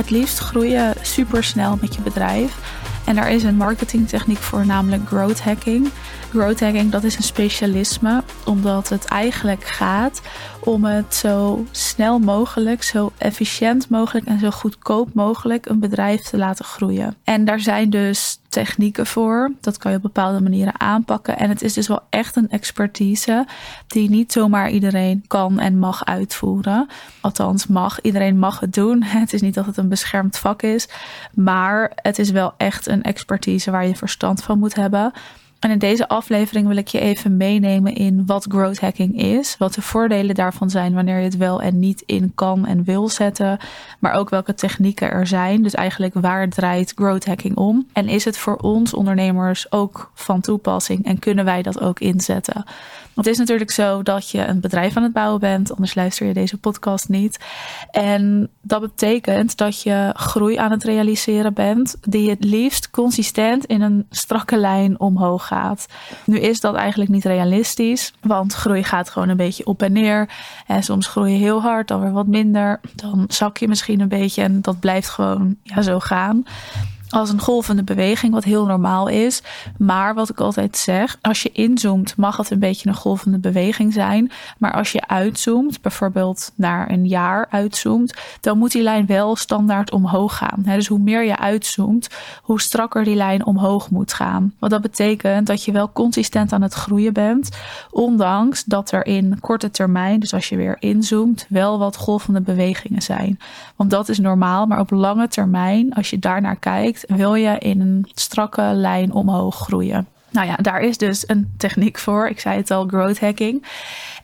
het liefst groeien super snel met je bedrijf. En daar is een marketingtechniek voor, namelijk growth hacking. Growth hacking, dat is een specialisme, omdat het eigenlijk gaat om het zo snel mogelijk, zo efficiënt mogelijk en zo goedkoop mogelijk een bedrijf te laten groeien. En daar zijn dus technieken voor. Dat kan je op bepaalde manieren aanpakken. En het is dus wel echt een expertise die niet zomaar iedereen kan en mag uitvoeren. Althans, mag. Iedereen mag het doen. Het is niet dat het een beschermd vak is. Maar het is wel echt een expertise waar je verstand van moet hebben. En in deze aflevering wil ik je even meenemen in wat growth hacking is, wat de voordelen daarvan zijn wanneer je het wel en niet in kan en wil zetten, maar ook welke technieken er zijn. Dus eigenlijk waar draait growth hacking om? En is het voor ons ondernemers ook van toepassing en kunnen wij dat ook inzetten? Want het is natuurlijk zo dat je een bedrijf aan het bouwen bent, anders luister je deze podcast niet. En dat betekent dat je groei aan het realiseren bent, die het liefst consistent in een strakke lijn omhoog Nu is dat eigenlijk niet realistisch, want groei gaat gewoon een beetje op en neer. En soms groei je heel hard, dan weer wat minder. Dan zak je misschien een beetje en dat blijft gewoon ja, zo gaan als een golvende beweging, wat heel normaal is. Maar wat ik altijd zeg, als je inzoomt, mag het een beetje een golvende beweging zijn. Maar als je uitzoomt, bijvoorbeeld naar een jaar uitzoomt, dan moet die lijn wel standaard omhoog gaan. Dus hoe meer je uitzoomt, hoe strakker die lijn omhoog moet gaan. Wat dat betekent dat je wel consistent aan het groeien bent, ondanks dat er in korte termijn, dus als je weer inzoomt, wel wat golvende bewegingen zijn. Want dat is normaal, maar op lange termijn, als je daarnaar kijkt, wil je in een strakke lijn omhoog groeien. Nou ja, daar is dus een techniek voor. Ik zei het al, growth hacking.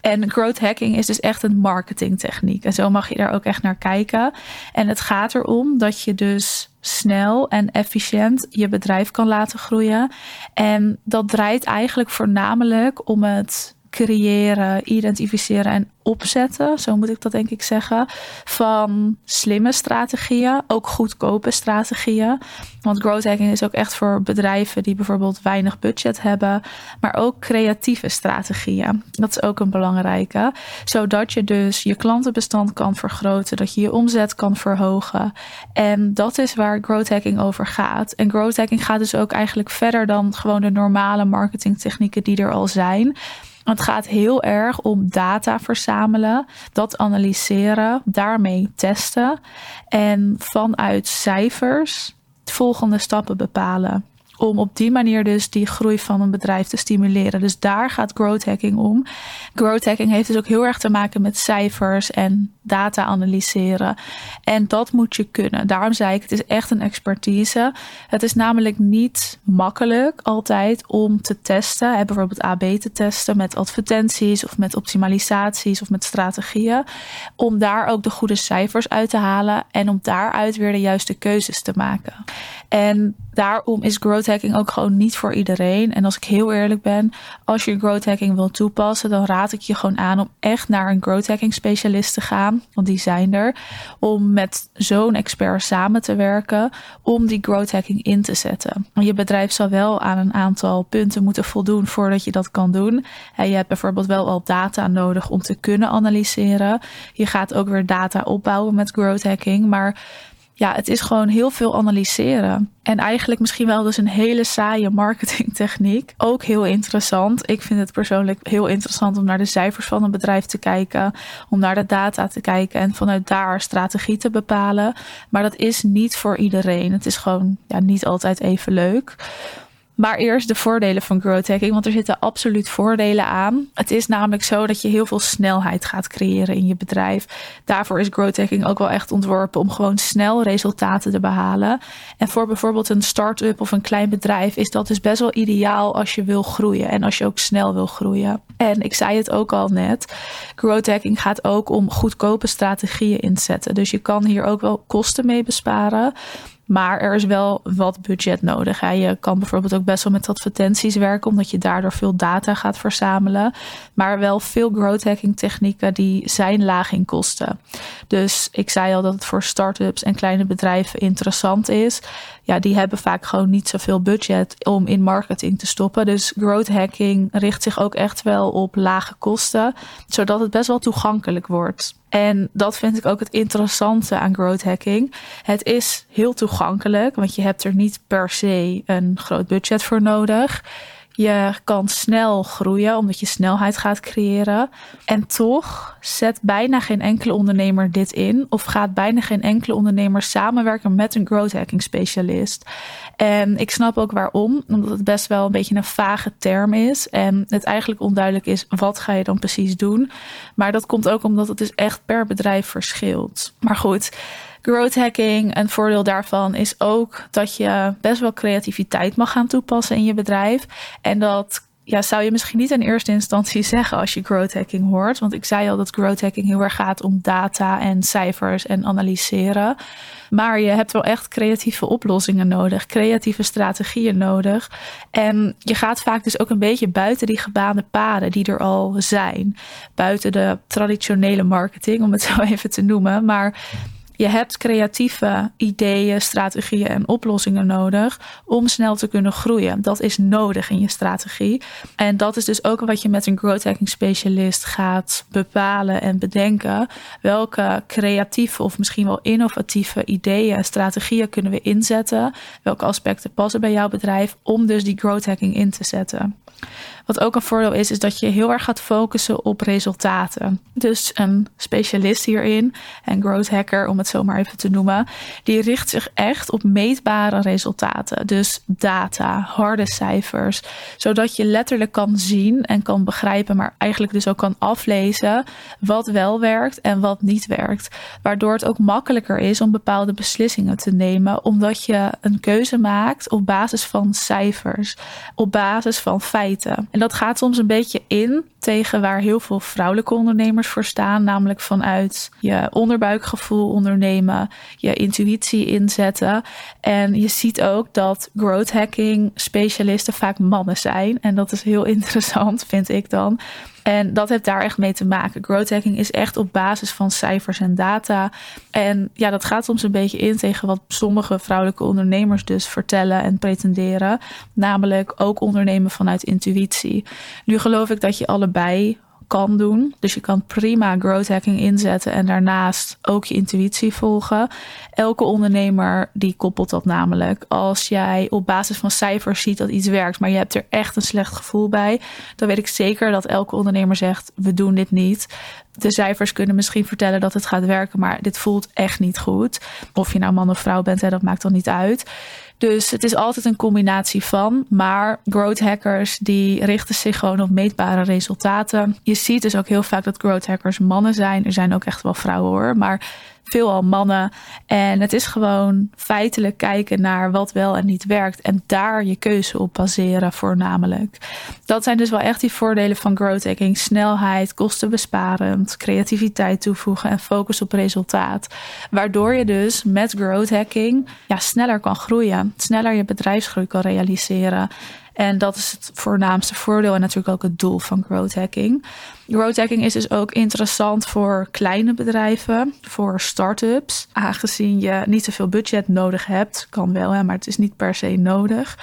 En growth hacking is dus echt een marketingtechniek. En zo mag je daar ook echt naar kijken. En het gaat erom dat je dus snel en efficiënt je bedrijf kan laten groeien. En dat draait eigenlijk voornamelijk om het creëren, identificeren en opzetten, zo moet ik dat denk ik zeggen, van slimme strategieën, ook goedkope strategieën. Want growth hacking is ook echt voor bedrijven die bijvoorbeeld weinig budget hebben, maar ook creatieve strategieën. Dat is ook een belangrijke, zodat je dus je klantenbestand kan vergroten, dat je je omzet kan verhogen. En dat is waar growth hacking over gaat. En growth hacking gaat dus ook eigenlijk verder dan gewoon de normale marketingtechnieken die er al zijn. Het gaat heel erg om data verzamelen, dat analyseren, daarmee testen en vanuit cijfers volgende stappen bepalen om op die manier dus die groei van een bedrijf te stimuleren. Dus daar gaat growth hacking om. Growth hacking heeft dus ook heel erg te maken met cijfers en data analyseren. En dat moet je kunnen. Daarom zei ik, het is echt een expertise. Het is namelijk niet makkelijk altijd om te testen. Bijvoorbeeld AB te testen met advertenties of met optimalisaties of met strategieën. Om daar ook de goede cijfers uit te halen en om daaruit weer de juiste keuzes te maken. En daarom is growth hacking ook gewoon niet voor iedereen. En als ik heel eerlijk ben, als je growth hacking wil toepassen, dan raad ik je gewoon aan om echt naar een growth hacking specialist te gaan. Want die zijn er. Om met zo'n expert samen te werken. Om die growth hacking in te zetten. Je bedrijf zal wel aan een aantal punten moeten voldoen voordat je dat kan doen. Je hebt bijvoorbeeld wel al data nodig om te kunnen analyseren. Je gaat ook weer data opbouwen met growth hacking. Maar ja, het is gewoon heel veel analyseren. En eigenlijk misschien wel dus een hele saaie marketingtechniek. Ook heel interessant. Ik vind het persoonlijk heel interessant om naar de cijfers van een bedrijf te kijken. Om naar de data te kijken en vanuit daar strategie te bepalen. Maar dat is niet voor iedereen. Het is gewoon ja, niet altijd even leuk. Maar eerst de voordelen van growth hacking, want er zitten absoluut voordelen aan. Het is namelijk zo dat je heel veel snelheid gaat creëren in je bedrijf. Daarvoor is growth hacking ook wel echt ontworpen om gewoon snel resultaten te behalen. En voor bijvoorbeeld een start-up of een klein bedrijf is dat dus best wel ideaal als je wil groeien en als je ook snel wil groeien. En ik zei het ook al net, growth hacking gaat ook om goedkope strategieën inzetten. Dus je kan hier ook wel kosten mee besparen. Maar er is wel wat budget nodig. Je kan bijvoorbeeld ook best wel met advertenties werken, omdat je daardoor veel data gaat verzamelen. Maar wel veel growth hacking technieken die zijn laag in kosten. Dus ik zei al dat het voor start-ups en kleine bedrijven interessant is. ja, die hebben vaak gewoon niet zoveel budget om in marketing te stoppen. Dus growth hacking richt zich ook echt wel op lage kosten, zodat het best wel toegankelijk wordt. En dat vind ik ook het interessante aan growth hacking. Het is heel toegankelijk, want je hebt er niet per se een groot budget voor nodig. Je kan snel groeien omdat je snelheid gaat creëren. En toch zet bijna geen enkele ondernemer dit in. Of gaat bijna geen enkele ondernemer samenwerken met een growth hacking specialist. En ik snap ook waarom. Omdat het best wel een beetje een vage term is. En het eigenlijk onduidelijk is wat ga je dan precies doen. Maar dat komt ook omdat het dus echt per bedrijf verschilt. Maar goed. Growth hacking, een voordeel daarvan is ook dat je best wel creativiteit mag gaan toepassen in je bedrijf. En dat ja, zou je misschien niet in eerste instantie zeggen als je growth hacking hoort. Want ik zei al dat growth hacking heel erg gaat om data en cijfers en analyseren. Maar je hebt wel echt creatieve oplossingen nodig, creatieve strategieën nodig. En je gaat vaak dus ook een beetje buiten die gebaande paden die er al zijn. Buiten de traditionele marketing, om het zo even te noemen. Maar je hebt creatieve ideeën, strategieën en oplossingen nodig om snel te kunnen groeien. Dat is nodig in je strategie. En dat is dus ook wat je met een growth hacking specialist gaat bepalen en bedenken. Welke creatieve of misschien wel innovatieve ideeën en strategieën kunnen we inzetten? Welke aspecten passen bij jouw bedrijf om dus die growth hacking in te zetten? Wat ook een voordeel is, is dat je heel erg gaat focussen op resultaten. Dus een specialist hierin, en growth hacker om het zo maar even te noemen, die richt zich echt op meetbare resultaten. Dus data, harde cijfers, zodat je letterlijk kan zien en kan begrijpen, maar eigenlijk dus ook kan aflezen wat wel werkt en wat niet werkt. Waardoor het ook makkelijker is om bepaalde beslissingen te nemen, omdat je een keuze maakt op basis van cijfers, op basis van feiten. En dat gaat soms een beetje in tegen waar heel veel vrouwelijke ondernemers voor staan. Namelijk vanuit je onderbuikgevoel ondernemen, je intuïtie inzetten. En je ziet ook dat growth hacking specialisten vaak mannen zijn. En dat is heel interessant, vind ik dan. En dat heeft daar echt mee te maken. Growth hacking is echt op basis van cijfers en data. En ja, dat gaat soms een beetje in tegen wat sommige vrouwelijke ondernemers dus vertellen en pretenderen. Namelijk ook ondernemen vanuit intuïtie. Nu geloof ik dat je allebei kan doen. Dus je kan prima growth hacking inzetten en daarnaast ook je intuïtie volgen. Elke ondernemer die koppelt dat namelijk. Als jij op basis van cijfers ziet dat iets werkt, maar je hebt er echt een slecht gevoel bij, dan weet ik zeker dat elke ondernemer zegt: we doen dit niet. De cijfers kunnen misschien vertellen dat het gaat werken, maar dit voelt echt niet goed. Of je nou man of vrouw bent, dat maakt dan niet uit. Dus het is altijd een combinatie van. Maar growth hackers die richten zich gewoon op meetbare resultaten. Je ziet dus ook heel vaak dat growth hackers mannen zijn. Er zijn ook echt wel vrouwen hoor. Maar veelal mannen. En het is gewoon feitelijk kijken naar wat wel en niet werkt. En daar je keuze op baseren voornamelijk. Dat zijn dus wel echt die voordelen van growth hacking. Snelheid, kostenbesparend, creativiteit toevoegen en focus op resultaat. Waardoor je dus met growth hacking ja, sneller kan groeien. Sneller je bedrijfsgroei kan realiseren. En dat is het voornaamste voordeel en natuurlijk ook het doel van growth hacking. Growth hacking is dus ook interessant voor kleine bedrijven, voor start-ups. Aangezien je niet zoveel budget nodig hebt, kan wel, hè, maar het is niet per se nodig.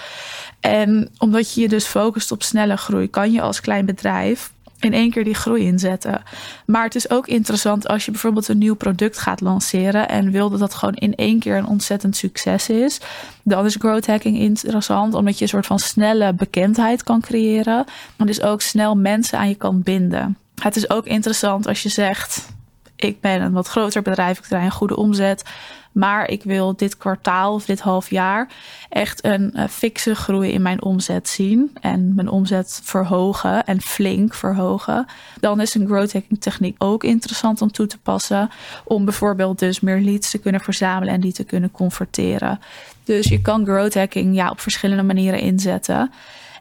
En omdat je je dus focust op snelle groei, kan je als klein bedrijf in één keer die groei inzetten. Maar het is ook interessant als je bijvoorbeeld een nieuw product gaat lanceren en wil dat dat gewoon in één keer een ontzettend succes is. Dan is growth hacking interessant omdat je een soort van snelle bekendheid kan creëren. En dus ook snel mensen aan je kan binden. Het is ook interessant als je zegt: Ik ben een wat groter bedrijf, ik draai een goede omzet. Maar ik wil dit kwartaal of dit half jaar echt een uh, fikse groei in mijn omzet zien. En mijn omzet verhogen en flink verhogen. Dan is een growth hacking techniek ook interessant om toe te passen. Om bijvoorbeeld dus meer leads te kunnen verzamelen en die te kunnen converteren. Dus je kan growth hacking ja, op verschillende manieren inzetten.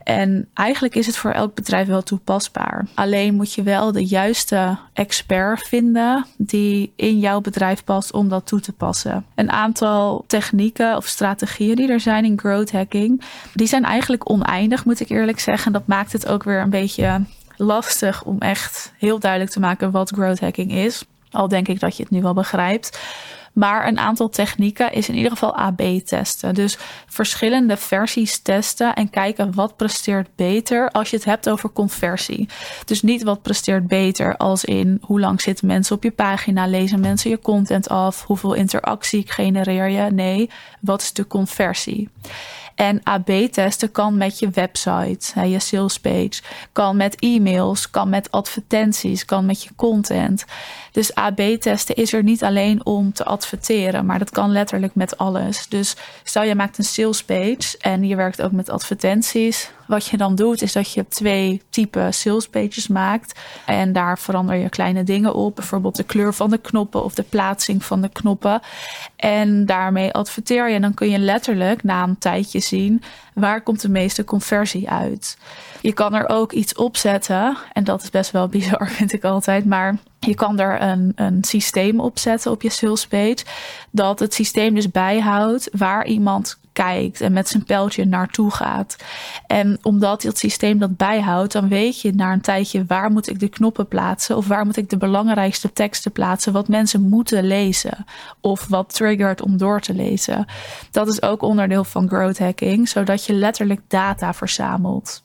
En eigenlijk is het voor elk bedrijf wel toepasbaar. Alleen moet je wel de juiste expert vinden die in jouw bedrijf past om dat toe te passen. Een aantal technieken of strategieën die er zijn in growth hacking, die zijn eigenlijk oneindig, moet ik eerlijk zeggen. Dat maakt het ook weer een beetje lastig om echt heel duidelijk te maken wat growth hacking is. Al denk ik dat je het nu wel begrijpt. Maar een aantal technieken is in ieder geval AB testen. Dus verschillende versies testen en kijken wat presteert beter als je het hebt over conversie. Dus niet wat presteert beter als in hoe lang zitten mensen op je pagina, lezen mensen je content af, hoeveel interactie genereer je. Nee, wat is de conversie? En AB-testen kan met je website, je sales page, kan met e-mails, kan met advertenties, kan met je content. Dus AB-testen is er niet alleen om te adverteren, maar dat kan letterlijk met alles. Dus stel je maakt een sales page en je werkt ook met advertenties. Wat je dan doet, is dat je twee type sales pages maakt. En daar verander je kleine dingen op. Bijvoorbeeld de kleur van de knoppen of de plaatsing van de knoppen. En daarmee adverteer je. En dan kun je letterlijk na een tijdje zien waar komt de meeste conversie uit. Je kan er ook iets op zetten. En dat is best wel bizar, vind ik altijd. Maar je kan er een, een systeem op zetten op je sales page. Dat het systeem dus bijhoudt waar iemand kijkt en met zijn pijltje naartoe gaat. En omdat het systeem dat bijhoudt, dan weet je na een tijdje waar moet ik de knoppen plaatsen of waar moet ik de belangrijkste teksten plaatsen wat mensen moeten lezen of wat triggert om door te lezen. Dat is ook onderdeel van growth hacking, zodat je letterlijk data verzamelt.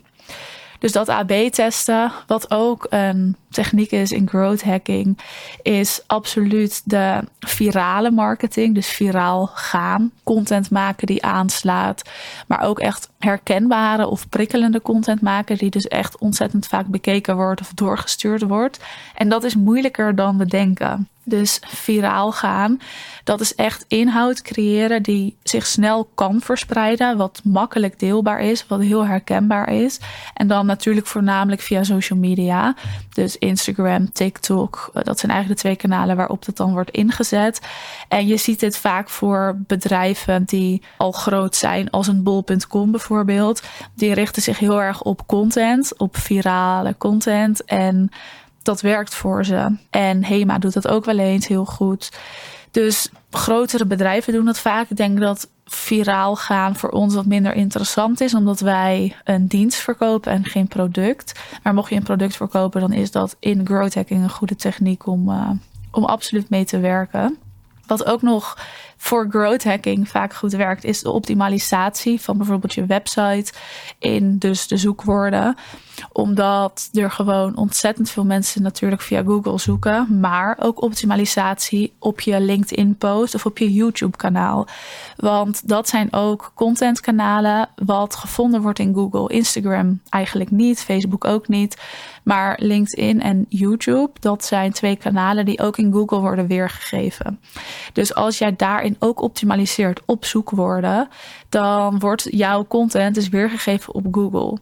Dus dat AB-testen, wat ook een techniek is in growth hacking, is absoluut de virale marketing. Dus viraal gaan, content maken die aanslaat, maar ook echt herkenbare of prikkelende content maken, die dus echt ontzettend vaak bekeken wordt of doorgestuurd wordt. En dat is moeilijker dan we denken. Dus viraal gaan, dat is echt inhoud creëren die zich snel kan verspreiden, wat makkelijk deelbaar is, wat heel herkenbaar is. En dan natuurlijk voornamelijk via social media. Dus Instagram, TikTok, eh, dat zijn eigenlijk de twee kanalen waarop dat dan wordt ingezet. En je ziet dit vaak voor bedrijven die al groot zijn, als een bol.com bijvoorbeeld. Die richten zich heel erg op content, op virale content. En dat werkt voor ze. En Hema doet dat ook wel eens heel goed. Dus grotere bedrijven doen dat vaak. Ik denk dat viraal gaan voor ons wat minder interessant is, omdat wij een dienst verkopen en geen product. Maar mocht je een product verkopen, dan is dat in growth hacking een goede techniek om, uh, om absoluut mee te werken. Wat ook nog voor growth hacking vaak goed werkt, is de optimalisatie van bijvoorbeeld je website in dus de zoekwoorden omdat er gewoon ontzettend veel mensen natuurlijk via Google zoeken. Maar ook optimalisatie op je LinkedIn post of op je YouTube kanaal. Want dat zijn ook contentkanalen wat gevonden wordt in Google. Instagram eigenlijk niet, Facebook ook niet. Maar LinkedIn en YouTube, dat zijn twee kanalen die ook in Google worden weergegeven. Dus als jij daarin ook optimaliseert op zoekwoorden, dan wordt jouw content dus weergegeven op Google.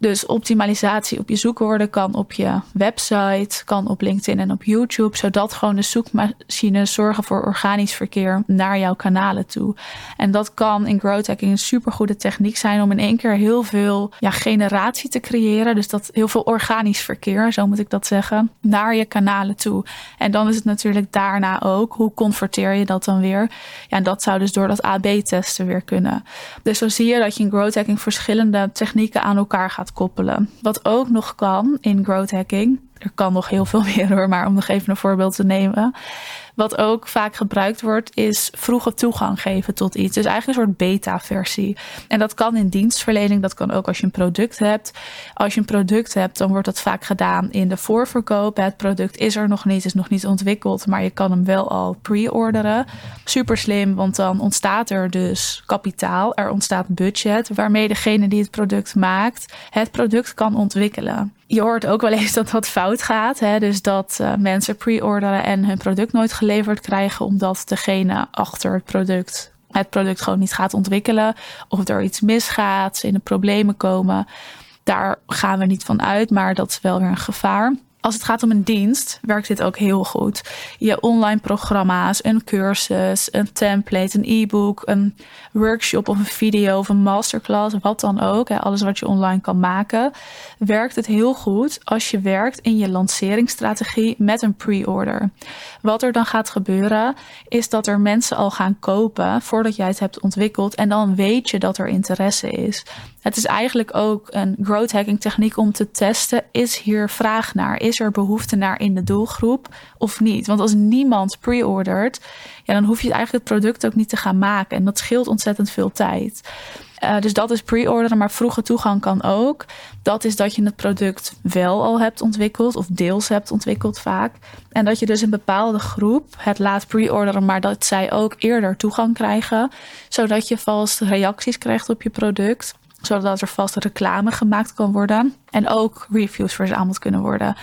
Dus optimalisatie op je zoekwoorden kan op je website, kan op LinkedIn en op YouTube, zodat gewoon de zoekmachines zorgen voor organisch verkeer naar jouw kanalen toe. En dat kan in growth hacking een supergoede techniek zijn om in één keer heel veel ja, generatie te creëren. Dus dat heel veel organisch verkeer, zo moet ik dat zeggen, naar je kanalen toe. En dan is het natuurlijk daarna ook, hoe converteer je dat dan weer? Ja, en dat zou dus door dat AB-testen weer kunnen. Dus zo zie je dat je in growth hacking verschillende technieken aan elkaar koppelen. Wat ook nog kan in growth hacking, er kan nog heel veel meer hoor, maar om nog even een voorbeeld te nemen. Wat ook vaak gebruikt wordt, is vroege toegang geven tot iets. Dus eigenlijk een soort beta-versie. En dat kan in dienstverlening, dat kan ook als je een product hebt. Als je een product hebt, dan wordt dat vaak gedaan in de voorverkoop. Het product is er nog niet, is nog niet ontwikkeld, maar je kan hem wel al pre-orderen. Super slim, want dan ontstaat er dus kapitaal, er ontstaat budget, waarmee degene die het product maakt, het product kan ontwikkelen je hoort ook wel eens dat dat fout gaat. Hè? Dus dat uh, mensen pre-orderen en hun product nooit geleverd krijgen, omdat degene achter het product het product gewoon niet gaat ontwikkelen. Of er iets misgaat, ze in de problemen komen. Daar gaan we niet van uit, maar dat is wel weer een gevaar. Als het gaat om een dienst, werkt dit ook heel goed. Je online programma's, een cursus, een template, een e-book, een workshop of een video of een masterclass, wat dan ook, alles wat je online kan maken, werkt het heel goed als je werkt in je lanceringsstrategie met een pre-order. Wat er dan gaat gebeuren, is dat er mensen al gaan kopen voordat jij het hebt ontwikkeld en dan weet je dat er interesse is. Het is eigenlijk ook een growth hacking techniek om te testen: is hier vraag naar? Is behoefte naar in de doelgroep of niet? Want als niemand pre-ordert, ja, dan hoef je eigenlijk het product ook niet te gaan maken. En dat scheelt ontzettend veel tijd. Uh, dus dat is pre-orderen, maar vroege toegang kan ook. Dat is dat je het product wel al hebt ontwikkeld of deels hebt ontwikkeld vaak. En dat je dus een bepaalde groep het laat pre-orderen, maar dat zij ook eerder toegang krijgen. Zodat je vast reacties krijgt op je product zodat er vast reclame gemaakt kan worden. En ook reviews verzameld kunnen worden.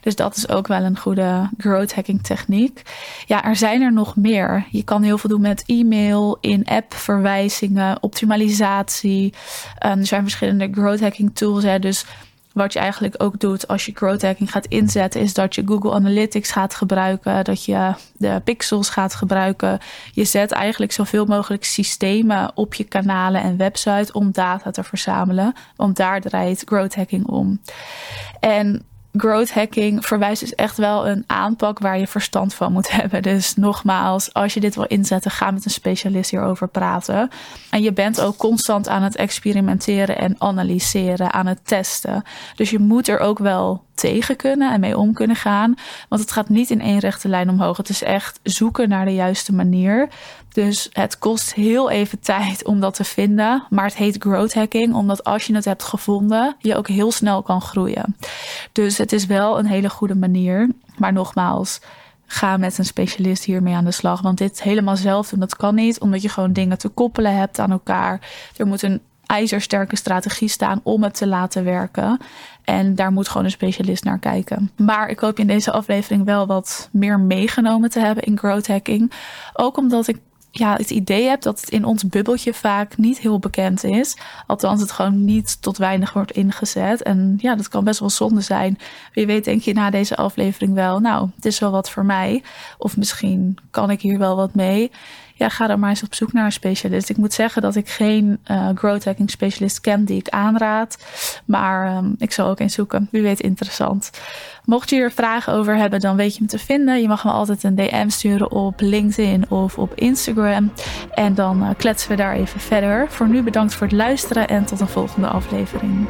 Dus dat is ook wel een goede growth hacking techniek. Ja, er zijn er nog meer. Je kan heel veel doen met e-mail, in-app verwijzingen, optimalisatie. Er zijn verschillende growth hacking tools. Hè, dus wat je eigenlijk ook doet als je growth hacking gaat inzetten, is dat je Google Analytics gaat gebruiken, dat je de pixels gaat gebruiken. Je zet eigenlijk zoveel mogelijk systemen op je kanalen en website om data te verzamelen, want daar draait growth hacking om. En growth hacking verwijst dus echt wel een aanpak waar je verstand van moet hebben. Dus nogmaals, als je dit wil inzetten, ga met een specialist hierover praten. En je bent ook constant aan het experimenteren en analyseren, aan het testen. Dus je moet er ook wel tegen kunnen en mee om kunnen gaan. Want het gaat niet in één rechte lijn omhoog. Het is echt zoeken naar de juiste manier. Dus het kost heel even tijd om dat te vinden. Maar het heet growth hacking, omdat als je het hebt gevonden, je ook heel snel kan groeien. Dus het is wel een hele goede manier. Maar nogmaals, ga met een specialist hiermee aan de slag. Want dit helemaal zelf doen, dat kan niet, omdat je gewoon dingen te koppelen hebt aan elkaar. Er moet een ijzersterke strategie staan om het te laten werken. En daar moet gewoon een specialist naar kijken. Maar ik hoop je in deze aflevering wel wat meer meegenomen te hebben in growth hacking. Ook omdat ik ja, het idee heb dat het in ons bubbeltje vaak niet heel bekend is. Althans, het gewoon niet tot weinig wordt ingezet. En ja, dat kan best wel zonde zijn. Wie weet, denk je na deze aflevering wel, nou, het is wel wat voor mij. Of misschien kan ik hier wel wat mee ja, ga dan maar eens op zoek naar een specialist. Ik moet zeggen dat ik geen uh, growth hacking specialist ken die ik aanraad. Maar um, ik zal ook eens zoeken. Wie weet interessant. Mocht je er vragen over hebben, dan weet je hem te vinden. Je mag me altijd een DM sturen op LinkedIn of op Instagram. En dan uh, kletsen we daar even verder. Voor nu bedankt voor het luisteren en tot een volgende aflevering.